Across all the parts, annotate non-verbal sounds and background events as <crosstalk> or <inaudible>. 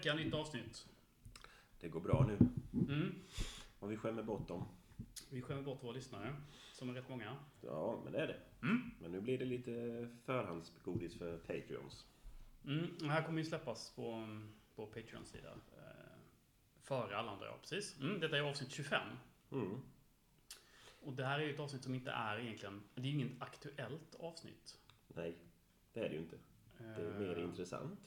vecka, nytt avsnitt. Det går bra nu. Mm. Och vi skämmer bort dem. Vi skämmer bort våra lyssnare, som är rätt många. Ja, men det är det. Mm. Men nu blir det lite förhandsgodis för Patreons. Mm. Det här kommer ju släppas på, på Patreon-sida. Eh, före alla andra, ja. Precis. Mm. Detta är avsnitt 25. Mm. Och det här är ju ett avsnitt som inte är egentligen... Det är ju inget aktuellt avsnitt. Nej, det är det ju inte. Det är mer Eh, intressant.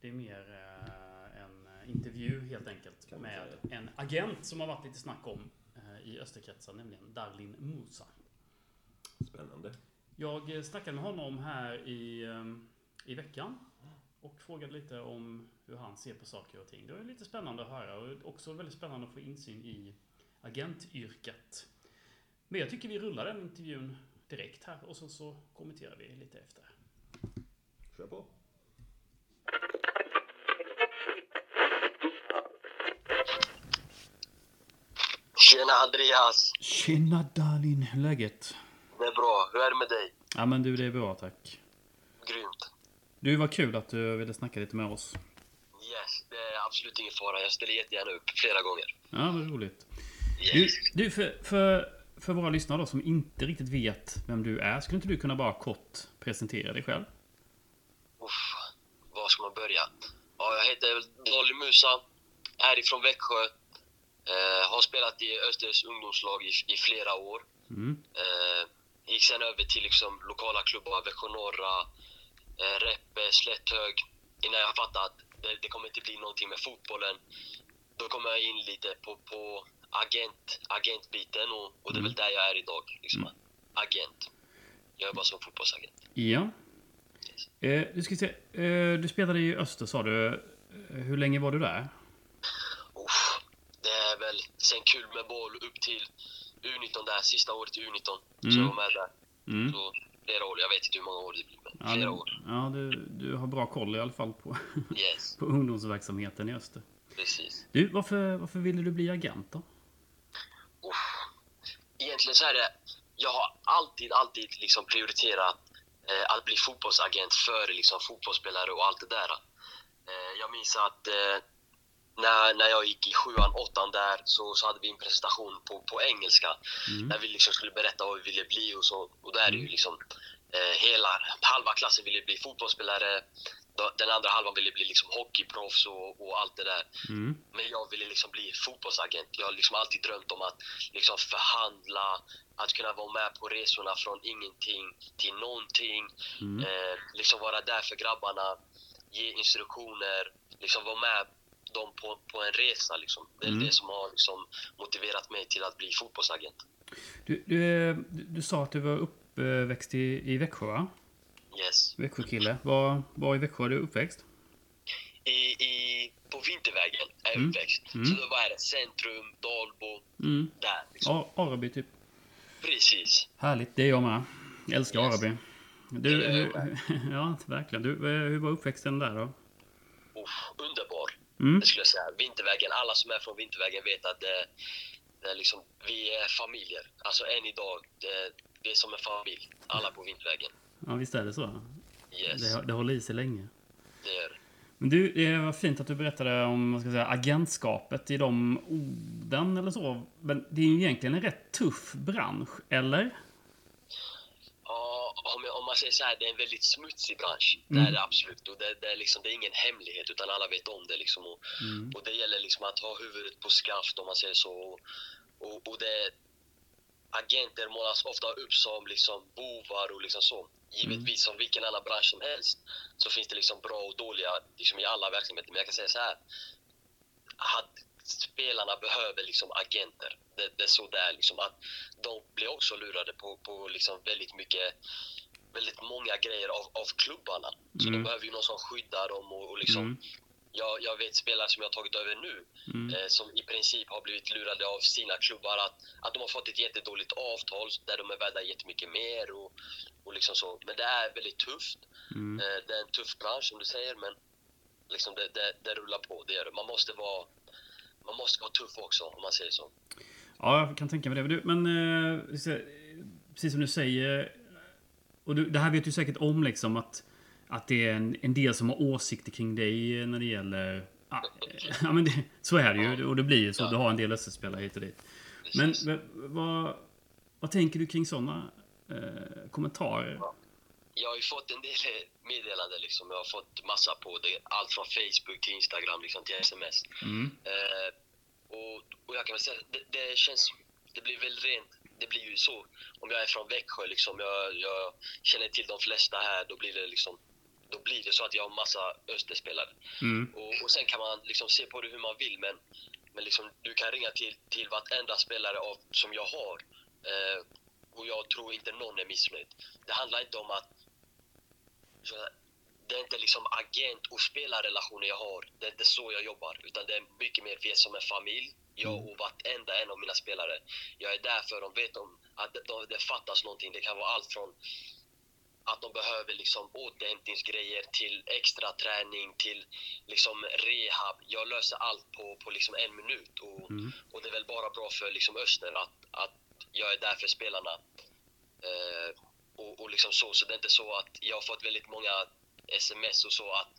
Det är mer eh, en eh, intervju helt enkelt med en agent som har varit lite snack om eh, i Österkretsen, nämligen Darlin Musa. Spännande. Jag snackade med honom här i, i veckan och frågade lite om hur han ser på saker och ting. Det var lite spännande att höra och också väldigt spännande att få insyn i agentyrket. Men jag tycker vi rullar den intervjun direkt här och så, så kommenterar vi lite efter. Kör på. Tjena Andreas! Tjena Darlin, hur är läget? Det är bra. Hur är det med dig? Ja men du, det är bra tack. Grymt. Du, var kul att du ville snacka lite med oss. Yes, det är absolut ingen fara. Jag ställer jättegärna upp flera gånger. Ja, vad roligt. Yes. Du, du för, för, för våra lyssnare då, som inte riktigt vet vem du är, skulle inte du kunna bara kort presentera dig själv? Uff, var ska man börja? Ja, jag heter Dolly Musa, är ifrån Växjö. Eh, har spelat i Östers ungdomslag i, i flera år. Mm. Eh, gick sen över till liksom lokala klubbar, Växjö Norra, eh, Reppe, Slätthög. Innan jag fattade att det, det kommer inte bli någonting med fotbollen. Då kom jag in lite på, på agent, agentbiten och, och det är väl där jag är idag. Liksom. Agent. Jag jobbar som fotbollsagent. Ja. Eh, du ska se, eh, du spelade i Öster sa du. Eh, Hur länge var du där? Uff, det är väl sen kul med boll upp till U19 där, sista året i U19. Så Mm. jag var med där. Mm. Så flera år, jag vet inte hur många år det blir, men Ja, flera år. ja du, du har bra koll i alla fall på, Yes, <laughs> på ungdomsverksamheten i Öster. precis. Du, varför, varför ville du bli agent då? Uff. Egentligen så är det, jag har alltid, alltid liksom prioriterat eh, att bli fotbollsagent före liksom fotbollsspelare och allt det där. Eh, jag minns att eh, när, när jag gick i sjuan, åttan där så, så hade vi en presentation på, på engelska Mm. där vi liksom skulle berätta vad vi ville bli och så. Och där är ju liksom eh, hela, halva klassen ville bli fotbollsspelare, den andra halvan ville bli liksom hockeyproffs och, och allt det där. Mm. Men jag ville liksom bli fotbollsagent. Jag har liksom alltid drömt om att liksom förhandla, att kunna vara med på resorna från ingenting till någonting. Mm. Eh, liksom vara där för grabbarna, ge instruktioner, liksom vara med dem på, på en resa. Liksom. Det är Mm. det som har liksom motiverat mig till att bli fotbollsagent. Du, du, du, sa att du var uppväxt i, i Växjö va? Yes. Växjökille. Var, var i Växjö är du uppväxt? I, i, på Vintervägen är jag Mm. uppväxt. Mm. Så då var det centrum, Dalbo, Mm. där. Liksom. Araby typ. Precis. Härligt, det är jag med. Jag älskar Yes. Araby. Du, hur, <laughs> ja, verkligen. Du, eh, hur var uppväxten där då? Uff, underbar. Mm. Det skulle jag säga. Vintervägen, alla som är från Vintervägen vet att det, det är liksom, vi är familjer. Alltså än idag, det, det är som en familj. Alla på Vintervägen. Ja, visst är det så? Yes, Det, det håller i sig länge. det gör det. Men du, det var fint att du berättade om vad ska jag säga, agentskapet i de orden eller så. Men det är ju egentligen en rätt tuff bransch, eller? Om, jag, om man säger så här, det är en väldigt smutsig bransch. Det Mm. är det absolut. Och det, det, är liksom, det är ingen hemlighet, utan alla vet om det. Liksom. Och, Mm. och det gäller liksom att ha huvudet på skaft, om man säger så. Och, och, och det, agenter målas ofta upp som liksom bovar och liksom så. Givetvis som vilken annan bransch som helst så finns det liksom bra och dåliga liksom i alla verksamheter. Men jag kan säga så här. Att spelarna behöver liksom agenter. Det, det är så det är. Liksom, att de blir också lurade på, på liksom väldigt mycket väldigt många grejer av, av klubbarna. Så Mm. de behöver ju någon som skyddar dem och, och liksom Mm. jag, jag vet spelare som jag har tagit över nu Mm. eh, som i princip har blivit lurade av sina klubbar att, att de har fått ett jättedåligt avtal där de är värda jättemycket mer och, och liksom så. Men det är väldigt tufft. Mm. Eh, det är en tuff bransch som du säger men liksom det, det, det rullar på, det gör det. Man måste vara man måste vara tuff också om man säger så. Ja, jag kan tänka mig det. Men Men eh, precis som du säger. Och du, det här vet du säkert om liksom att att det är en, en del som har åsikter kring dig när det gäller... Ah, <laughs> ja, men det, så är det ju. Och det blir ju så. Ja. Du har en del Österspelare hit och dit. Men vad, vad tänker du kring sådana eh, kommentarer? Jag har ju fått en del meddelanden liksom. Jag har fått massa på det. Allt från Facebook till Instagram liksom, till sms. Mm. Eh, och, och jag kan väl säga, det, det känns, det blir väl rent, det blir ju så. Om jag är från Växjö liksom, jag, jag känner till de flesta här, då blir det liksom, då blir det så att jag har massa Österspelare. Mm. Och, och sen kan man liksom se på det hur man vill, men, men liksom, du kan ringa till, till vartenda spelare av, som jag har. Eh, och jag tror inte någon är missnöjd. Det handlar inte om att det är inte liksom agent och spelarrelationer jag har. Det är inte så jag jobbar. Utan det är mycket mer vi är som en familj. Jag och vartenda en av mina spelare. Jag är där för dem. Vet om att det, det fattas någonting. Det kan vara allt från att de behöver liksom återhämtningsgrejer till extra träning till liksom rehab. Jag löser allt på, på liksom en minut. Och, Mm. och det är väl bara bra för liksom Öster att, att jag är där för spelarna. Eh, och, och liksom så. Så det är inte så att jag har fått väldigt många sms och så att,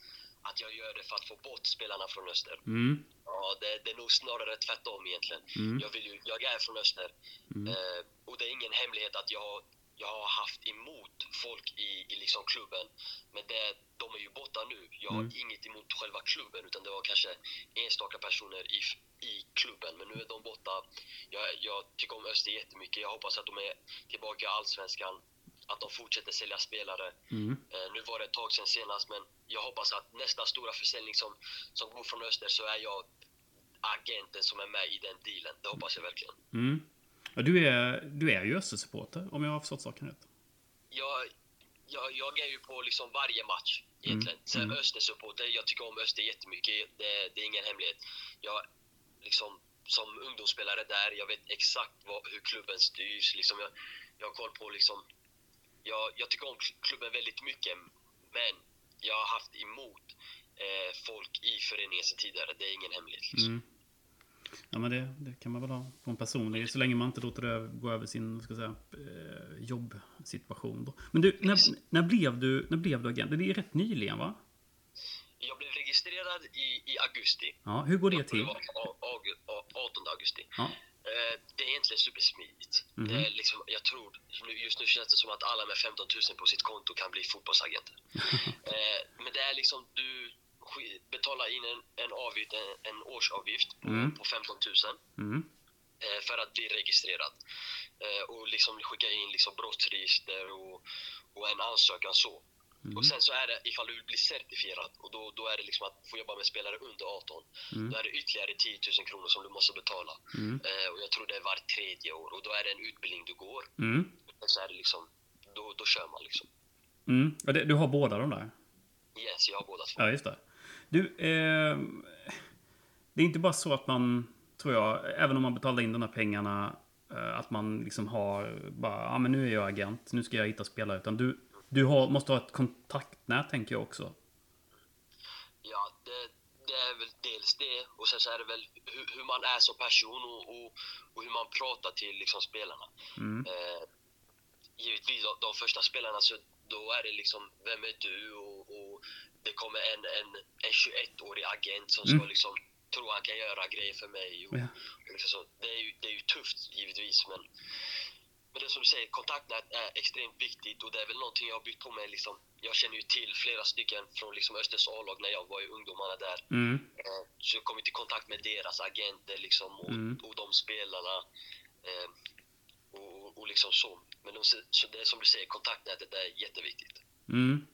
att jag gör det för att få bort spelarna från Öster. Mm. Ja, det, det är nog snarare tvärtom egentligen. Mm. Jag, vill ju, jag är från Öster. Mm. Eh, och det är ingen hemlighet att jag, jag har haft emot folk i, i liksom klubben. Men det, de är ju borta nu. Jag har Mm. inget emot själva klubben utan det var kanske enstaka personer i, i klubben. Men nu är de borta. Jag, jag tycker om Öster jättemycket. Jag hoppas att de är tillbaka i Allsvenskan. Att de fortsätter sälja spelare. Mm. Eh, nu var det ett tag sedan senast, men jag hoppas att nästa stora försäljning som, som går från Öster så är jag agenten som är med i den dealen. Det hoppas jag verkligen. Mm. Ja, du, är, du är ju Östersupporter, om jag har förstått saken rätt. Jag, jag, jag är ju på liksom varje match egentligen. Mm, Sen mm. Östersupporter, jag tycker om Öster jättemycket. Det, det är ingen hemlighet. Jag, liksom, som ungdomsspelare där, jag vet exakt vad, hur klubben styrs. Liksom jag, jag har koll på liksom... Jag, jag tycker om klubben väldigt mycket, men jag har haft emot eh, folk i föreningen sedan tidigare. Det är ingen hemlighet. Liksom. Mm. Ja, men det, det kan man väl ha på en personlig, så länge man inte låter det gå över sin ska säga, eh, jobbsituation. Då. Men du, när, när, blev du, när blev du agent? Det är rätt nyligen, va? Jag blev registrerad i, i augusti. Ja, hur går det till? var a- aug- a- 18 augusti. Ja. Eh, Det är egentligen supersmidigt. Mhm. Det är liksom, jag tror, just nu känns det som att alla med 15 000 på sitt konto kan bli fotbollsagenter. <laughs> Eh, Men det är liksom, du betalar in en, en avgift, en, en årsavgift på, Mm. på 15 000 Mm. eh, för att bli registrerad. Eh, Och liksom skicka in liksom brottsregister och, och en ansökan så. Mm. Och sen så är det ifall du vill bli certifierad och då, då är det liksom att få jobba med spelare under 18. Mm. Då är det ytterligare 10 000 kronor som du måste betala. Mm. Eh, och jag tror det är var tredje år och då är det en utbildning du går. Mm. Och så är det liksom, då, då kör man liksom. Mm. Det, du har båda de där? Yes, jag har båda två. Ja, just det. Du, eh, det är inte bara så att man, tror jag, även om man betalar in de här pengarna, eh, att man liksom har bara, ja men nu är jag agent, nu ska jag hitta spelare. Utan du, du har, måste ha ett kontaktnät, tänker jag också. Ja, det, det är väl dels det och sen så är det väl hur, hur man är som person och, och, och hur man pratar till liksom spelarna. Mm. Eh, givetvis de, de första spelarna så då är det liksom, vem är du? Och, och det kommer en, en, en 21-årig agent som ska Mm. liksom tro han kan göra grejer för mig. Och, Ja. och liksom så. Det, är ju, det är ju tufft givetvis men, men det som du säger, kontaktnät är extremt viktigt och det är väl någonting jag har byggt på mig. Liksom. Jag känner ju till flera stycken från liksom Östers A-lag när jag var i ungdomarna där. Mm. Eh, Så jag kom i kontakt med deras agenter liksom, och, Mm. och de spelarna. Eh, och, och liksom så. Men de, så det som du säger, kontaktnätet är jätteviktigt. Mm.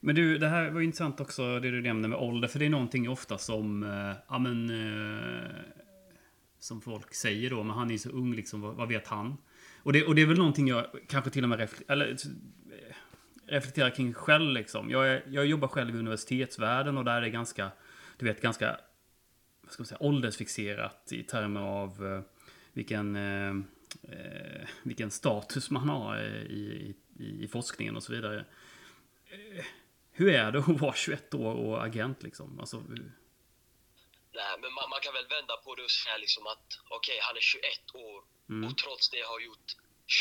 Men du, det här var ju intressant också, det du nämnde med ålder. För det är någonting ofta som, eh, ja men, eh, som folk säger då, men han är ju så ung liksom, vad, vad vet han? Och det, och det är väl någonting jag kanske till och med refle- eller, eh, reflekterar kring själv liksom. Jag, är, jag jobbar själv i universitetsvärlden och där är det ganska, du vet, ganska, vad ska man säga, åldersfixerat i termer av eh, vilken, eh, eh vilken status man har eh, i, i, i forskningen och så vidare. Hur är det att vara 21 år och agent liksom? Alltså, Nej, men man, man kan väl vända på det och säga liksom att okej, han är 21 år Mm. och trots det har gjort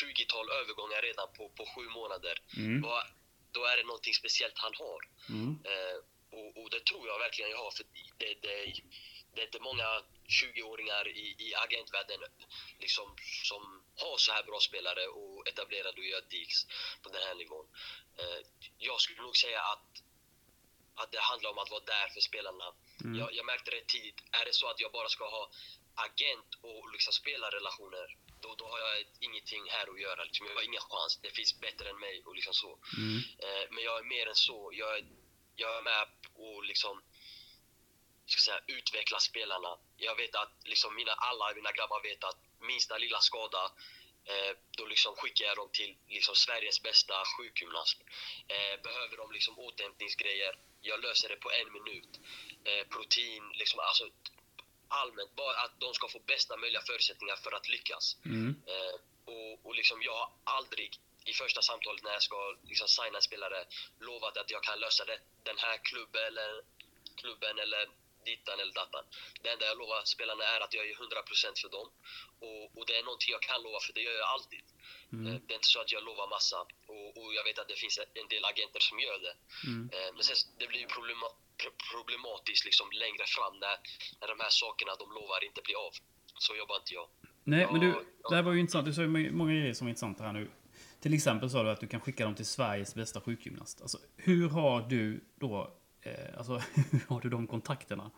20-tal övergångar redan på, på sju månader. Mm. Vad, då är det någonting speciellt han har. Mm. Eh, och, och det tror jag verkligen jag har. För det, det, det är inte många 20-åringar i, i agentvärlden liksom, som har så här bra spelare och etablerade och gör deals på den här nivån. Eh, jag skulle nog säga att, att det handlar om att vara där för spelarna. Mm. Jag, jag märkte det tidigt. Är det så att jag bara ska ha agent och liksom spelarrelationer då, då har jag ingenting här att göra. Liksom. Jag har ingen chans. Det finns bättre än mig och liksom så. Mm. Eh, men jag är mer än så. Jag är, jag är med och liksom ska säga, utveckla spelarna. Jag vet att liksom mina, alla mina grabbar vet att minsta lilla skada eh, då liksom skickar jag dem till liksom Sveriges bästa sjukgymnast. Eh, behöver de liksom återhämtningsgrejer, jag löser det på en minut. Eh, protein, liksom, alltså allmänt, bara att de ska få bästa möjliga förutsättningar för att lyckas. Mm. Eh, och, och liksom jag har aldrig i första samtalet när jag ska liksom signa en spelare lovat att jag kan lösa det, den här klubben eller, klubben eller dittan eller dattan. Det enda jag lovar spelarna är att jag är 100% för dem. Och, och det är någonting jag kan lova för det gör jag alltid. Mm. Eh, Det är inte så att jag lovar massa. Och, och jag vet att det finns en del agenter som gör det. Mm. Eh, Men sen, det blir ju problema- pro- problematiskt liksom längre fram när, när de här sakerna de lovar inte blir av. Så jobbar inte jag. Nej, men du, det här var ju intressant. Du sa ju må- många grejer som är intressanta här nu. Till exempel sa du att du kan skicka dem till Sveriges bästa sjukgymnast. Alltså, hur har du då, eh, alltså, hur <laughs> har du de kontakterna?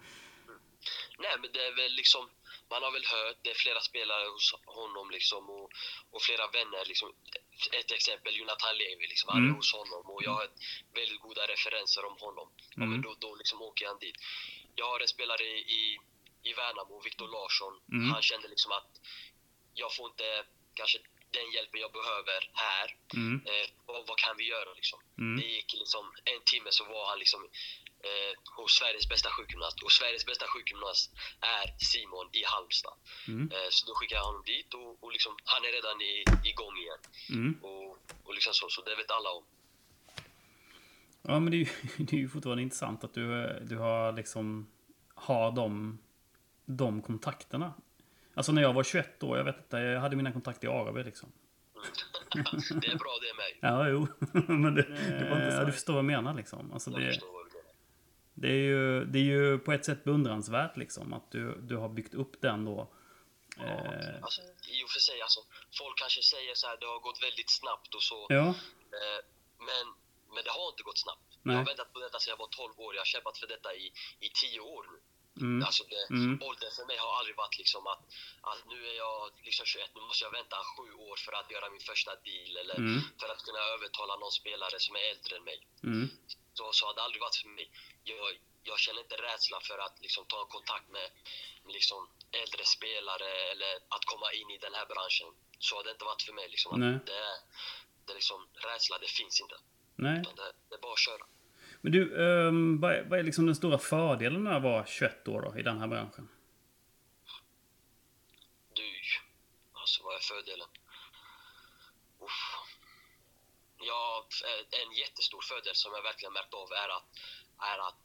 Nej, men det är väl liksom, man har väl hört, det är flera spelare hos honom liksom och, och flera vänner liksom. Ett exempel, Jonathan Levi liksom, han är Mm. hos honom och jag har väldigt goda referenser om honom. Ja, Mm. men då, då liksom åker han dit. Jag har en spelare i, i, i Värnamo, Viktor Larsson. Mm. Han kände liksom att jag får inte kanske den hjälpen jag behöver här. Mm. Eh, vad, vad kan vi göra liksom? Mm. Det gick liksom en timme så var han liksom eh, hos Sveriges bästa sjukgymnast. Och Sveriges bästa sjukgymnast är Simon i Halmstad. Mm. Eh, så då skickade jag honom dit och, och liksom, han är redan i, igång igen. Mm. Och, och liksom så, så det vet alla om. Ja, men det är, ju, <laughs> det är ju fortfarande intressant att du, du har liksom, har de, de kontakterna. Alltså när jag var 21 år, jag vet inte, jag hade mina kontakter i Araby liksom. <laughs> Det är bra det med. Ja, jo. <laughs> men det, Det var inte eh, så ja, du förstår vad jag menar liksom. Alltså Jag det, förstår vad du menar. det, är ju, det är ju på ett sätt beundransvärt liksom. Att du, du har byggt upp den då. Eh, Alltså, I och för sig, alltså, folk kanske säger så här, det har gått väldigt snabbt och så. ja. Eh, men, men det har inte gått snabbt. Nej. Jag har väntat på detta sedan jag var 12 år. Jag har kämpat för detta i, i 10 år nu. Mm. Alltså det, Mm. Åldern för mig har aldrig varit liksom att, att nu är jag liksom 21, nu måste jag vänta sju år för att göra min första deal eller Mm. för att kunna övertala någon spelare som är äldre än mig. Mm. Så, så har det aldrig varit för mig. Jag, jag känner inte rädsla för att liksom, ta kontakt med, liksom, äldre spelare eller att komma in i den här branschen. Så har det inte varit för mig. Liksom, det, det liksom, rädsla, det finns inte. Nej. Det, det är bara att köra. Men du, um, vad, är, vad är liksom den stora fördelen med att vara 21 år då, i den här branschen? Du, alltså vad är fördelen? Uff. Ja, eh, en jättestor fördel som jag verkligen märkt av är att, är att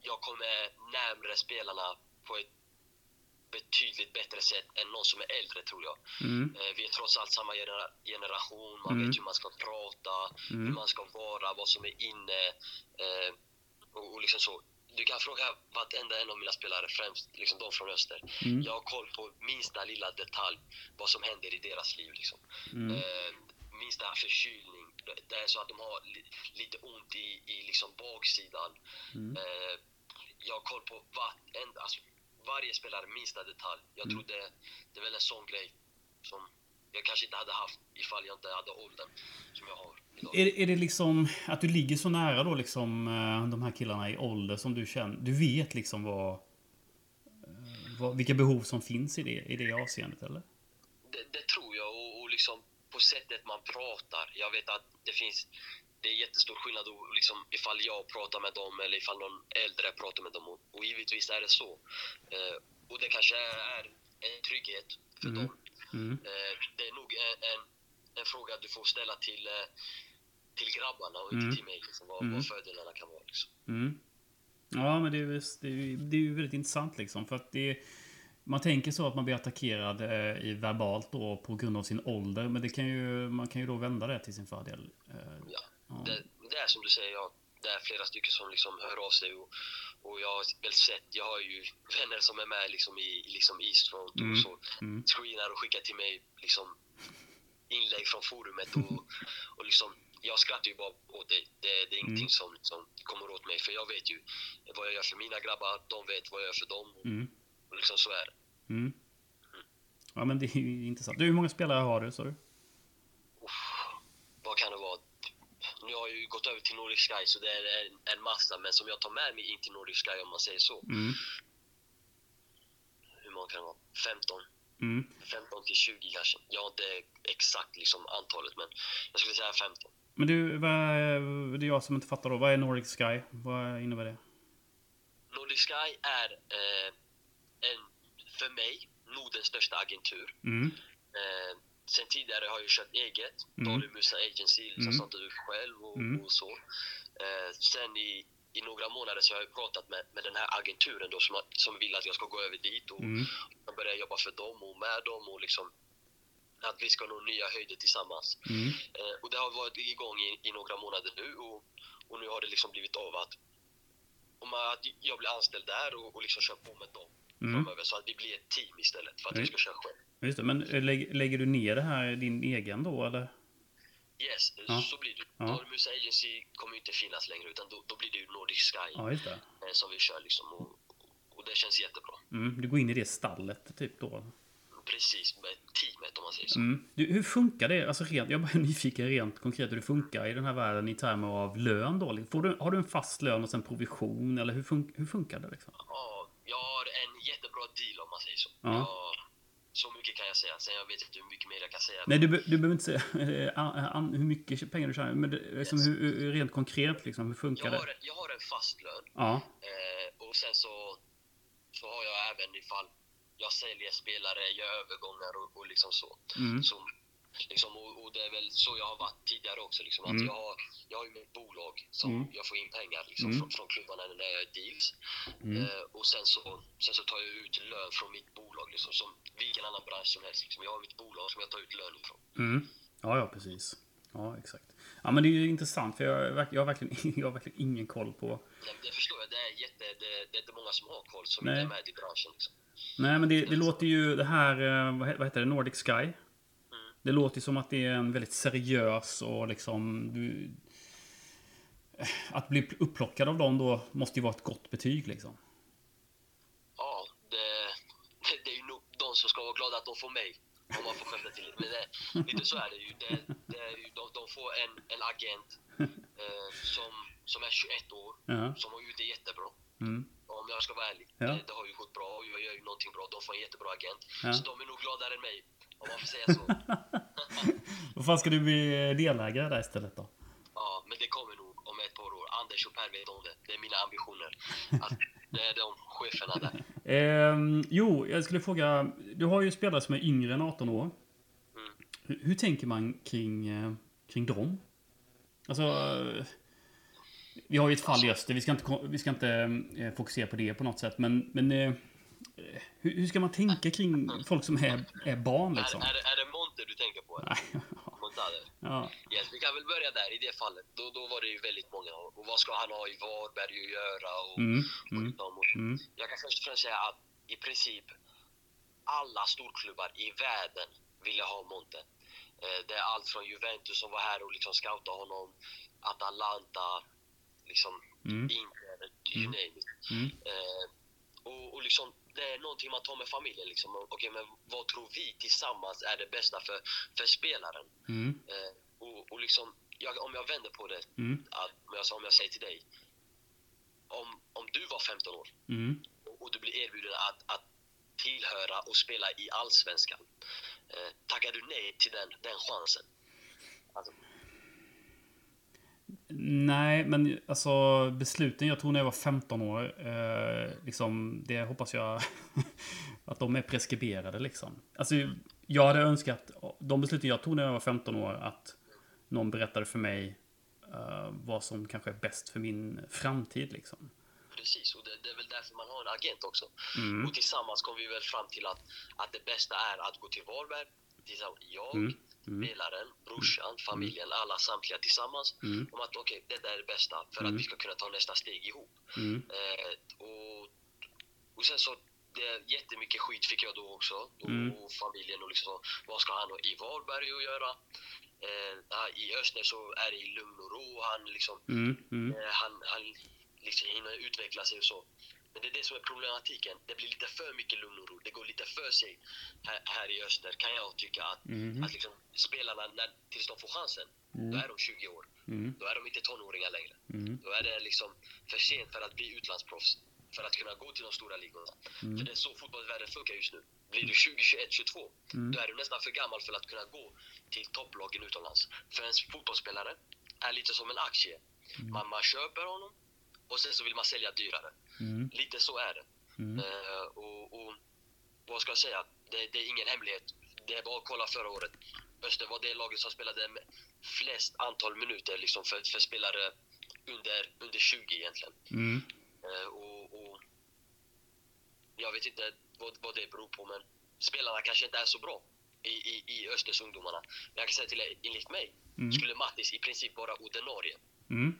jag kommer närmre spelarna på ett betydligt bättre sätt än någon som är äldre tror jag. Mm. Eh, Vi är trots allt samma genera- generation, man Mm. vet hur man ska prata, hur Mm. man ska vara, vad som är inne. Eh, och, och liksom så. Du kan fråga vartenda en av mina spelare, främst liksom de från öster. Mm. Jag har koll på minsta lilla detalj, vad som händer i deras liv. Liksom. Mm. Eh, minsta förkylning, det- det är så att de har li, lite ont i, i liksom baksidan. Mm. Eh, jag har koll på vartenda, alltså, varje spelare, minsta detalj. Jag Mm. tror det, det är väl en sån grej som jag kanske inte hade haft ifall jag inte hade åldern som jag har idag. Är, är det liksom att du ligger så nära då liksom eh, de här killarna i ålder som du känner? Du vet liksom vad, eh, vad vilka behov som finns i det, i det avseendet eller? Det, det tror jag och, och liksom på sättet man pratar. Jag vet att det finns det är jättestor skillnad liksom, ifall jag pratar med dem eller ifall någon äldre pratar med dem. Och, och givetvis är det så. Eh, och det kanske är en trygghet för Mm. dem. Mm. Eh, det är nog en, en, en fråga du får ställa till, eh, till grabbarna och Mm. inte till mig. Liksom, vad, Mm. vad fördelarna kan vara. Liksom. Mm. Ja, men det är, ju- det, är, det är ju väldigt intressant liksom. För att det, man tänker så att man blir attackerad eh, i verbalt då på grund av sin ålder. Men det kan ju, man kan ju då vända det till sin fördel. Eh, Ja. Ja. Det, det är som du säger, ja, det är flera stycken som liksom hör av sig och, och jag har väl sett, jag har ju vänner som är med liksom i, i liksom East Front Mm. och så Mm. screenar och skickar till mig liksom inlägg från forumet och, och liksom jag skrattar ju bara åt det. Det, det är ingenting Mm. som liksom kommer åt mig för jag vet ju vad jag gör för mina grabbar, de vet vad jag gör för dem Mm. och liksom så är det. Mm. Ja, men det är ju intressant. Du, hur många spelare har du, sa du? Vad kan det vara? Nu har jag ju gått över till Nordic Sky så det är en, en massa men som jag tar med mig in till Nordic Sky om man säger så. Mm. Hur många kan det vara? 15? Mm. 15 till 20 kanske. Jag har inte exakt liksom antalet men jag skulle säga 15. Men du, vad är, det är jag som inte fattar då. Vad är Nordic Sky? Vad innebär det? Nordic Sky är eh, en, för mig, Nordens största agentur. Mm. Eh, sen tidigare har jag kört eget, Mm. Dolly Musa Agency, liksom Mm. startat upp själv och, Mm. och så. Eh, sen i, i några månader så har jag pratat med, med den här agenturen då som, som vill att jag ska gå över dit och Mm. jag börjar jobba för dem och med dem och liksom att vi ska nå nya höjder tillsammans. Mm. Eh, och det har varit igång i, i några månader nu och, och nu har det liksom blivit av att, om att jag blir anställd där och, och liksom kör på med dem Mm. framöver så att vi blir ett team istället för att Nej. jag ska köra själv. Just det, men eh, lägg, lägger du ner det här din egen då, eller? Yes, Ja. så blir det. Ja. Musa Agency kommer ju inte finnas längre utan då, då blir det ju Nordic Sky Ja, eh, som vi kör liksom och, och det känns jättebra. Mm. Du går in i det stallet, typ då? Precis, med teamet om man säger så. Mm. Du, hur funkar det? Alltså rent, jag är bara <laughs> nyfiken rent konkret hur det funkar i den här världen i termer av lön då. Får du, har du en fast lön och sen provision eller hur, fun, hur funkar det liksom? Ja, jag har en jättebra deal om man säger så. Ja. Jag, så mycket kan jag säga. Sen jag vet inte hur mycket mer jag kan säga. Nej, du, du behöver inte säga <laughs> eh, an, hur mycket pengar du tjänar, men det, liksom, Yes. hur, rent konkret liksom, hur funkar jag, det? har, jag har en fast lön Ja, eh, och sen så, så har jag även ifall jag säljer spelare, gör övergångar och, och liksom så. mm. så liksom, och, och det är väl så jag har varit tidigare också. Liksom, att Mm. jag, har, jag har ju mitt bolag som Mm. jag får in pengar liksom, Mm. från, från klubbarna när jag gör deals. Mm. Eh, och sen så, sen så tar jag ut lön från mitt bolag, liksom, som vilken annan bransch som helst. Liksom. Jag har mitt bolag som jag tar ut lön ifrån. Mm. Ja, ja, precis. Ja, exakt. Ja, men det är ju intressant för jag, jag, har verkligen, <laughs> jag har verkligen ingen koll på... Nej, det förstår jag, det är, jätte, det, det är inte många som har koll som Nej. inte är med i branschen. Liksom. Nej, men det, det låter ju det här, eh, vad heter det, Nordic Sky. Det låter som att det är en väldigt seriös och liksom... Du, att bli upplockad av dem då måste ju vara ett gott betyg liksom. Ja, det, det, det är ju nog de som ska vara glada att de får mig. Om man får skämta till lite. Men det, lite så är det ju. Det, det är ju de, de får en, en agent eh, som, som är 21 år, Ja. som har gjort det jättebra. Mm. Om jag ska vara ärlig. Ja. Det, det har ju gått bra och jag gör ju någonting bra. De får en jättebra agent. Ja. Så de är nog gladare än mig. Om man får säga så. <laughs> Vad fan ska du bli delägare där istället då? Ja, men det kommer nog om ett par år. Anders och Per vet om det. Det är mina ambitioner. Att det är de cheferna där. <laughs> Ehm, jo, jag skulle fråga. Du har ju spelare som är yngre än 18 år. Mm. Hur, hur tänker man kring, eh, kring dem? Alltså... eh, Vi har ju ett fall i Öster. Vi ska inte, vi ska inte eh, fokusera på det på något sätt. Men, men eh, eh, hur, hur ska man tänka kring folk som är, är barn liksom? Är, är, är det Monte du tänker på? eller? Nej, <laughs> Montade? ja. Yes, vi kan väl börja där i det fallet. Då, då var det ju väldigt många. Och vad ska han ha i Varberg att göra? Och, Mm, och, mm, liksom, och, mm, Jag kan först och främst säga att i princip alla storklubbar i världen ville ha Monte. Eh, Det är allt från Juventus som var här och liksom scoutade honom, Atalanta, liksom mm, Inter, you Mm. name it. mm, Eh, och, och liksom, det är någonting man tar med familjen. Liksom. Okej, men vad tror vi tillsammans är det bästa för, för spelaren? mm, Eh, och, och liksom, jag, om jag vänder på det, mm, att, om, jag, om jag säger till dig. Om, om du var 15 år mm. och, och du blir erbjuden att, att tillhöra och spela i Allsvenskan. Eh, tackar du nej till den, den chansen? Alltså, Nej, men alltså besluten jag tog när jag var 15 år, eh, liksom, det hoppas jag <laughs> att de är preskriberade liksom. Alltså, jag hade önskat, de besluten jag tog när jag var 15 år, att någon berättade för mig eh, vad som kanske är bäst för min framtid liksom. precis, och det, det är väl därför man har en agent också. Mm, Och tillsammans kom vi väl fram till att, att det bästa är att gå till Varberg, jag, Mm. Spelaren, brorsan, familjen, alla samtliga tillsammans Mm. om att okej, detta är det bästa för Mm. att vi ska kunna ta nästa steg ihop. Mm. Eh, och, och sen så, det, jättemycket skit fick jag då också. Och, Mm. och familjen och liksom så, vad ska han och i Varberg att göra? Eh, I Öster så är det i lugn och ro. Han liksom, Mm. Mm. eh, han, han liksom hinner utveckla sig och så. Men det är det som är problematiken. Det blir lite för mycket lugn och ro. Det går lite för sig här, här i Öster kan jag tycka att, Mhm. att liksom, spelarna, när, tills de får chansen, Mm. då är de 20 år. Mm. Då är de inte tonåringar längre. Mm. Då är det liksom för sent för att bli utlandsproffs. För att kunna gå till de stora ligorna. Mm. För det är så fotbollsvärlden funkar just nu. Blir du 20, 21, 22, Mm. då är du nästan för gammal för att kunna gå till topplagen utomlands. För en fotbollsspelare är lite som en aktie. Man, man köper honom och sen så vill man sälja dyrare. Mm. Lite så är det. Mm. Eh, och, och vad ska jag säga? Det, det är ingen hemlighet. Det är bara att kolla förra året. Öster var det laget som spelade flest antal minuter liksom för, för spelare under, under 20 egentligen. Mm. Eh, och, och jag vet inte vad, vad det beror på, men spelarna kanske inte är så bra i, i, i Östers ungdomarna. Jag kan säga till er, enligt mig Mm. skulle Mattis i princip vara ordinarie. Mm.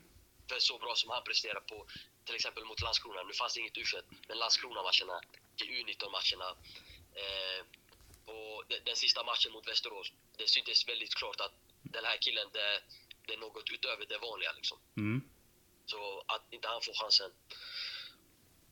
För så bra som han presterar på till exempel mot Landskrona. Nu fanns det inget u men Landskrona-matcherna, U19-matcherna. Eh, och den, den sista matchen mot Västerås, det syntes väldigt klart att den här killen, det, det är något utöver det vanliga liksom. Mm. Så att inte han får chansen,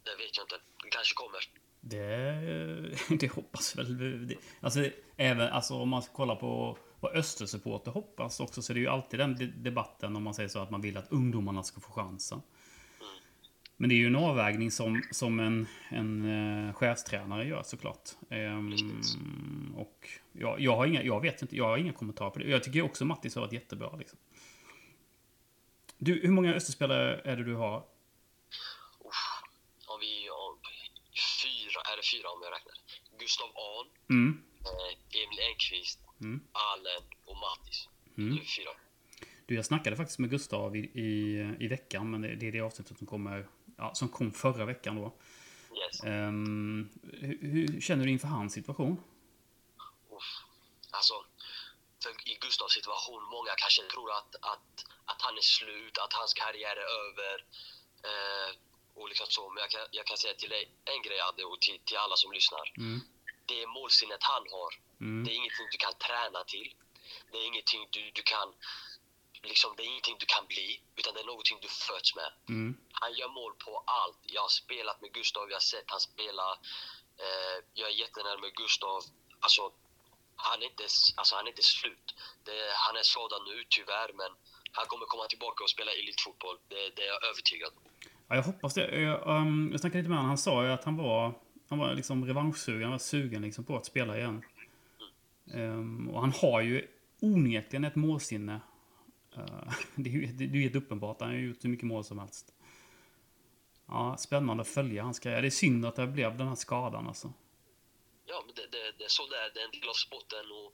det vet jag inte. Det kanske kommer. Det, <laughs> det hoppas väl. Det, alltså, även, alltså om man kollar på vad Östersupporter hoppas också så är det ju alltid den de- debatten om man säger så att man vill att ungdomarna ska få chansen. Men det är ju en avvägning som, som en, en uh, chefstränare gör såklart. Ehm, och jag, jag, har inga, jag vet inte, jag har inga kommentarer på det. Jag tycker också Mattis har varit jättebra. Liksom. Du, hur många Österspelare är det du har? Om vi... Om, fyra, är det fyra om jag räknar? Gustav Ahn, Mm. eh, Emil Enqvist, Mm. Allen och Mattis. Mm. Fyra. Du, jag snackade faktiskt med Gustav i, i, i veckan, men det, det är det avsnittet som kommer, ja, som kom förra veckan då. Yes. Ehm, hur, hur känner du inför hans situation? Uff. Alltså, i Gustavs situation, många kanske tror att, att, att han är slut, att hans karriär är över. Eh, och liksom så. Men jag kan, jag kan säga till dig en grej, Adde, och till, till alla som lyssnar. Mm. Det är målsinnet han har. Mm. Det är ingenting du kan träna till. Det är ingenting du, du kan... Liksom, det är ingenting du kan bli, utan det är någonting du föds med. Mm. Han gör mål på allt. Jag har spelat med Gustav, jag har sett han spela. Eh, jag är jättenära med Gustav. Alltså, han är inte, alltså, han är inte slut. Det, han är skadad nu tyvärr, men han kommer komma tillbaka och spela elitfotboll. Det, det är jag övertygad om. Ja, jag hoppas det. Jag, um, jag snackade lite med honom. Han sa ju att han var, han var liksom revanschsugen. Han var sugen liksom på att spela igen. Ehm, och han har ju onekligen ett målsinne. Eh, <laughs> det är ju det är ju helt uppenbart. Han har ju gjort hur mycket mål som helst. Ja, spännande att följa hans karriär. Det är synd att det blev den här skadan alltså. Ja, men det, det, det är så det är. Det är en del av sporten och,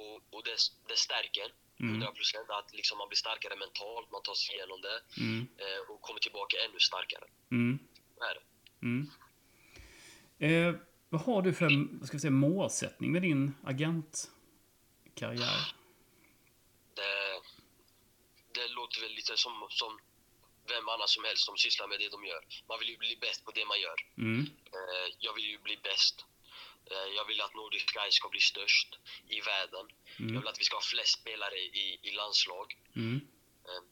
och, och det, det stärker. Mm. 100 procent. Att liksom man blir starkare mentalt, man tar sig igenom det Mm. eh, och kommer tillbaka ännu starkare. Mm. Så är det. Mm. Eh, vad har du för vad ska vi säga, målsättning med din agentkarriär? det, det låter väl lite som, som vem annan som helst som sysslar med det de gör. Man vill ju bli bäst på det man gör. Mm. Eh, jag vill ju bli bäst. Eh, jag vill att Nordic Sky ska bli störst i världen. Jag Mm. vill att vi ska ha flest spelare i, i landslag. Mm. Eh,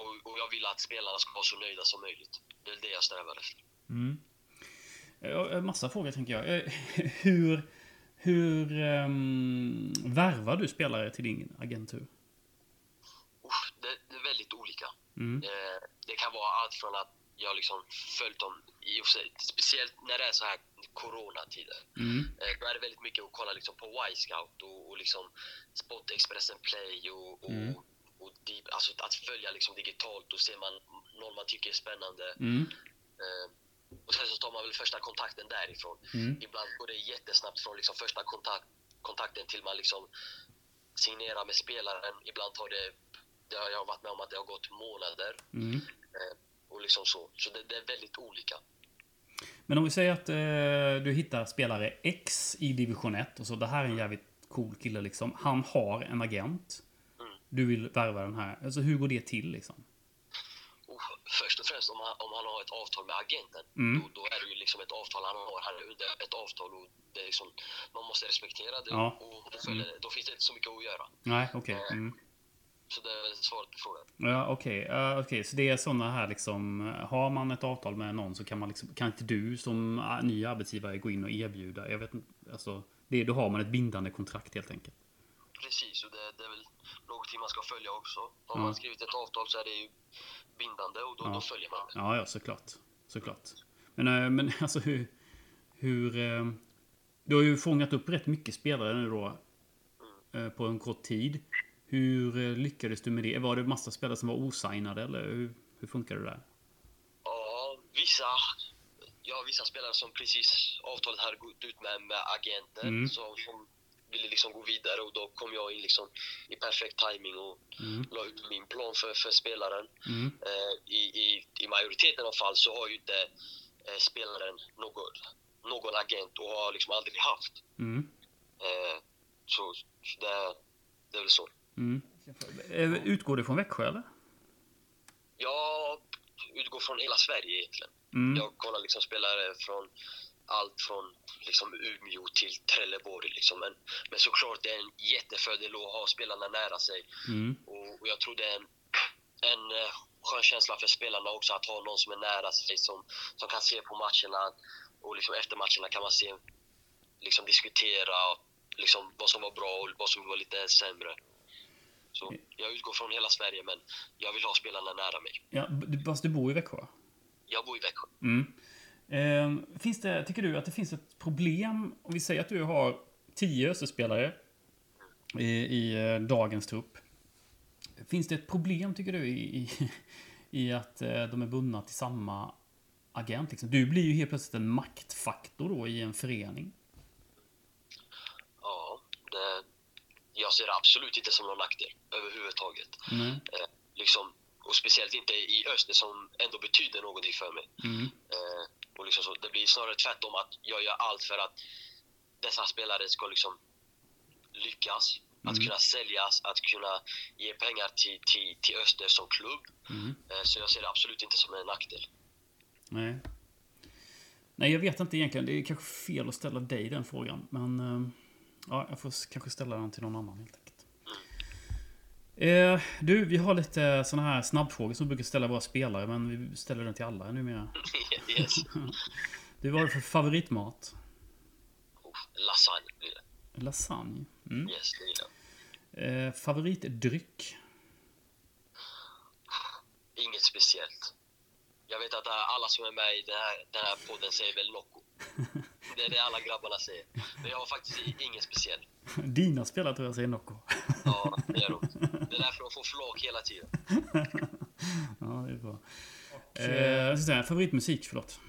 och, och jag vill att spelarna ska vara så nöjda som möjligt. Det är det jag strävar efter. Ja, en massa frågor tänker jag. Eh, <laughs> Hur, hur um, värvar du spelare till din agentur? Det, det är väldigt olika. Mm. Eh, det kan vara allt från att jag liksom följt dem, i och för sig, speciellt när det är så här coronatider. Mm. Eh, Då är det väldigt mycket att kolla liksom på Y-scout och, och liksom Spot-Expressen Play och, och, Mm. och di- alltså att följa liksom digitalt. Då ser man någon man tycker är spännande. Mm. Och sen så tar man väl första kontakten därifrån. Mm. Ibland går det jättesnabbt från liksom första kontakt, kontakten till man liksom signerar med spelaren. Ibland tar det, det har jag varit med om att det har gått månader. Mm. Eh, och liksom så. Så det, det är väldigt olika. Men om vi säger att eh, du hittar spelare X i division 1 och så det här är en jävligt cool kille liksom. Han har en agent. Mm. Du vill värva den här. Alltså hur går det till liksom? Främst om han, om han har ett avtal med agenten, Mm. då, då är det ju liksom ett avtal han har. Han är under ett avtal och det är liksom, man måste respektera det Ja. och, och det. Då finns det inte så mycket att göra. Nej, okej. Mm. Så det är svaret på frågan. Ja, okej. Ja, okej. Så det är sådana här liksom. Har man ett avtal med någon så kan man liksom. Kan inte du som ah, ny arbetsgivare gå in och erbjuda? Jag vet inte. Alltså. Det, då har man ett bindande kontrakt helt enkelt. Precis, och det, det är väl någonting man ska följa också. Har man skrivit ett avtal så är det ju bindande och då, då följer man det. Ja, ja, såklart. Såklart. Men, eh, men <laughs> alltså hur... Hur... eh, Du har ju fångat upp rätt mycket spelare nu då. eh, På en kort tid. Hur lyckades du med det? Var det massa spelare som var osignade eller hur, hur funkar det där? Ja, vissa, ja, vissa spelare som precis avtalet hade gått ut med, med agenten Mm. som, som ville liksom gå vidare och då kom jag in liksom i perfekt timing och Mm. la ut min plan för, för spelaren. Mm. Eh, i, i, I majoriteten av fall så har ju inte eh, spelaren någon, någon agent och har liksom aldrig haft. Mm. Eh, så så det, det är väl så. Mm. Eh, Utgår det från Växjö eller? Jag utgår från hela Sverige egentligen. Mm. Jag kollar liksom spelare från allt från liksom Umeå till Trelleborg. Liksom. Men, men såklart det är en jättefördel att ha spelarna nära sig. Mm. Och, och jag tror det är en, en eh, skön känsla för spelarna också att ha någon som är nära sig som, som kan se på matcherna. Och liksom efter matcherna kan man se, liksom diskutera liksom vad som var bra och vad som var lite sämre. Så jag utgår från hela Sverige men jag vill ha spelarna nära mig. Ja, fast du bor i Växjö? Jag bor i Växjö. Mm. Eh, finns det, tycker du att det finns ett problem om vi säger att du har 10 Österspelare i, i eh, dagens trupp. Finns det ett problem tycker du i, i, <laughs> i att eh, de är bundna till samma agent? Liksom? Du blir ju helt plötsligt en maktfaktor då i en förening. Ja, det, jag ser det absolut inte som någon nackdel överhuvudtaget. Nej. Eh, liksom, och speciellt inte i öster som ändå betyder någonting för mig. Mm. Eh, och liksom så, det blir snarare tvärtom att jag gör allt för att dessa spelare ska liksom lyckas. Att Mm. kunna säljas, att kunna ge pengar till, till, till Öster som klubb. Mm. Eh, så jag ser det absolut inte som en nackdel. Nej. Nej, jag vet inte egentligen. Det är kanske fel att ställa dig den frågan. Men eh, ja, jag får kanske ställa den till någon annan helt. Eh, du, vi har lite såna här snabbfrågor som vi brukar ställa våra spelare. Men vi ställer den till alla numera. <laughs> yes. Du, vad har du för favoritmat? Oh, lasagne blir det. Lasagne. Mm. Yes, det gillar jag. Eh, favoritdryck? Inget speciellt. Jag vet att alla som är med i den här, den här podden säger väl Nocco. Det är det alla grabbarna säger. Men jag har faktiskt inget speciellt. <laughs> Dina spelare tror jag säger Nocco. <laughs> Ja, det är de. Det är därför de får flak hela tiden. <laughs> ja, det är bra. Eh, jag ska säga, favoritmusik, förlåt.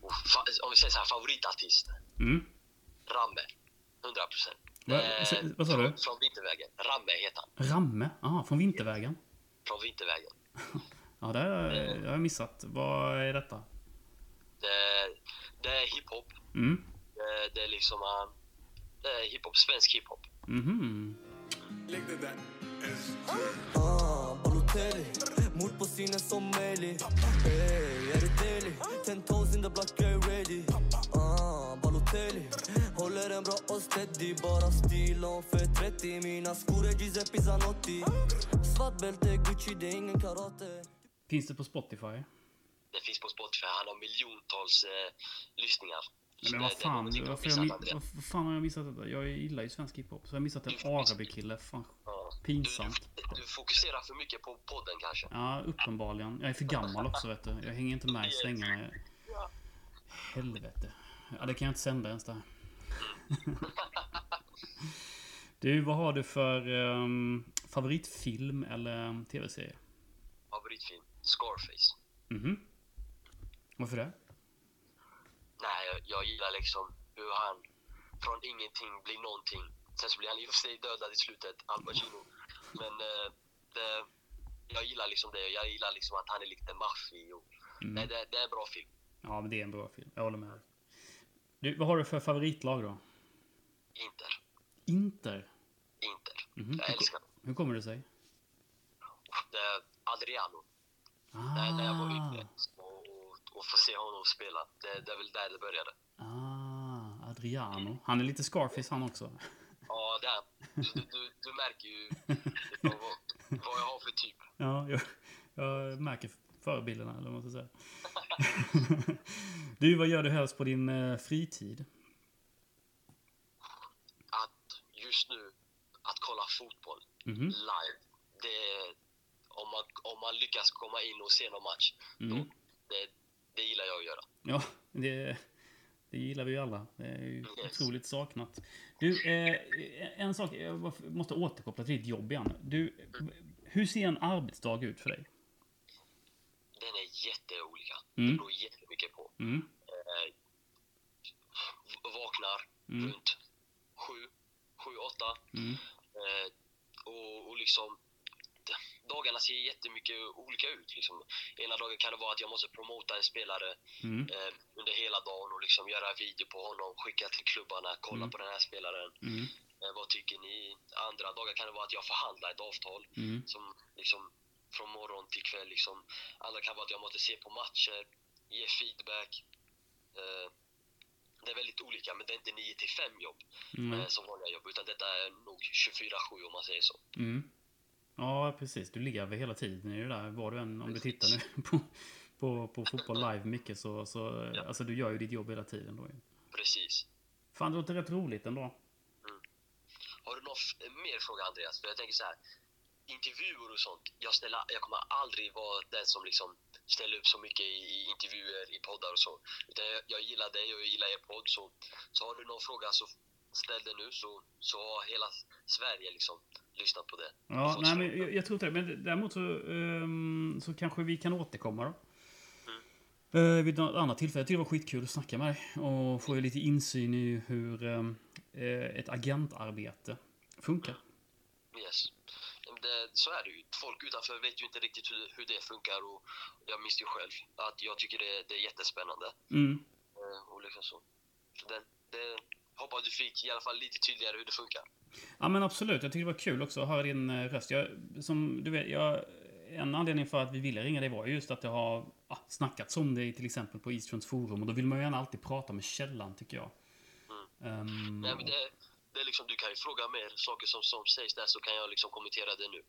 Och om vi säger så här, favoritartist. Mm. Ramme. 100 procent. Va- s- vad sa du? Från, från Vintervägen. Ramme heter han. Ramme? Aha, från Vintervägen. Från Vintervägen. <laughs> Ja, det har jag- har missat. Vad är detta? Det, det är hiphop. Mm. Det, det är liksom... äh, Det är hiphop. Svensk hiphop. Mhm. Ah, Balotelli Mord på synen som Meli Ey, är det daily? Ten toes in the block, get ready Ah, Balotelli Håller en bra och steady Bara stil om för 30 Mina skor är Giuseppe Zanotti Svart bälte, Gucci, det är ingen karate Finns det på Spotify? Det finns på Spotify. Han har miljontals eh, lyssningar. Men vad fan, varför jag, vad fan har jag missat detta? Jag gillar ju svensk hiphop. Så jag har missat en Araby-kille. Fan, Ja. pinsamt. Du, du fokuserar för mycket på podden kanske. Ja, uppenbarligen. Jag är för gammal också vet du. Jag hänger inte med i svängarna. Jag- Helvete. Ja, det kan jag inte sända ens där. <laughs> Du, vad har du för ehm, favoritfilm eller tv-serie? Favoritfilm? Scarface. Mhm. Varför det? Jag, jag gillar liksom hur han från ingenting blir någonting. Sen så blir han i och för sig dödad i slutet, Al Pacino. Men eh, det, jag gillar liksom det. Jag gillar liksom att han är lite maffig. Mm. nej, det, det är en bra film. Ja, men det är en bra film. Jag håller med. Du, vad har du för favoritlag då? Inter. Inter. Inter. Mhm. Jag älskar dem. Hur kommer det sig? Det är Adriano. När, när jag var Ah, yngre. Och, få se honom spela. Det, det är väl där det började. ah, Adriano. Han är lite Scarface han också. Ja, det är du, du, du märker ju vad, vad jag har för typ. <laughs> Ja, jag, jag märker förebilderna, eller vad man ska säga. <laughs> du, vad gör du helst på din eh, fritid? Att just nu, att kolla fotboll Mhm. live. Det, om, man, om man lyckas komma in och se någon match, Mm. då, det, det gillar jag att göra. Ja, det, det gillar vi ju alla. Det är ju Yes. otroligt saknat. Du, eh, en sak, jag måste återkoppla till ditt jobb igen. Du, hur ser en arbetsdag ut för dig? Den är jätteolika. Mm. Det beror jättemycket på. Mm, Eh, vaknar Mm. runt sju, sju, åtta. mm, Eh, och, och liksom dagarna ser jättemycket olika ut. Liksom. Ena dagen kan det vara att jag måste promota en spelare mm, eh, under hela dagen och liksom göra video på honom, skicka till klubbarna, kolla Mm. på den här spelaren. mm, Eh, vad tycker ni? Andra dagar kan det vara att jag förhandlar ett avtal mm, som liksom från morgon till kväll. Liksom. Andra kan vara att jag måste se på matcher, ge feedback. Eh, det är väldigt olika, men det är inte 9 till 5 jobb mm, eh, som vanliga jobb, utan detta är nog 24-7 om man säger så. mm. Ja, precis. Du ligger över hela tiden i det där. Var du än, om du tittar nu <laughs> på, på, på fotboll live mycket så, så Ja. alltså du gör ju ditt jobb hela tiden då. Precis. Fan, det låter rätt roligt ändå. Har du någon mer fråga Andreas? För jag tänker så här. Intervjuer och sånt. Jag, ställer, jag kommer aldrig vara den som liksom ställer upp så mycket i, i intervjuer, i poddar och så. Utan jag, jag gillar dig och jag gillar er podd. Så, så har du någon fråga så ställ den nu så, så har hela Sverige liksom lyssnat på det. Ja, nej, men jag, jag tror inte det. Men däremot så, ehm, så kanske vi kan återkomma då. Uh, vid något annat tillfälle. Jag tycker det var skitkul att snacka med dig. Och få lite insyn i hur eh, ett agentarbete funkar. Yes. Men Det, så är det ju. Folk utanför vet ju inte riktigt hur, hur det funkar och jag minns ju själv att jag tycker det, det är jättespännande. Mm. Eh, Och liksom så. så det, det, hoppas du fick i alla fall lite tydligare hur det funkar. Ja men absolut, jag tycker det var kul också att höra din eh, röst. Jag, som du vet, jag, en anledning för att vi ville ringa dig var ju just att det har ah, snackats om i till exempel på Easterns forum. Och då vill man ju gärna alltid prata med källan tycker jag. Ehm, Nej, men det, det är liksom, du kan ju fråga mer saker som, som sägs där så kan jag liksom kommentera det nu.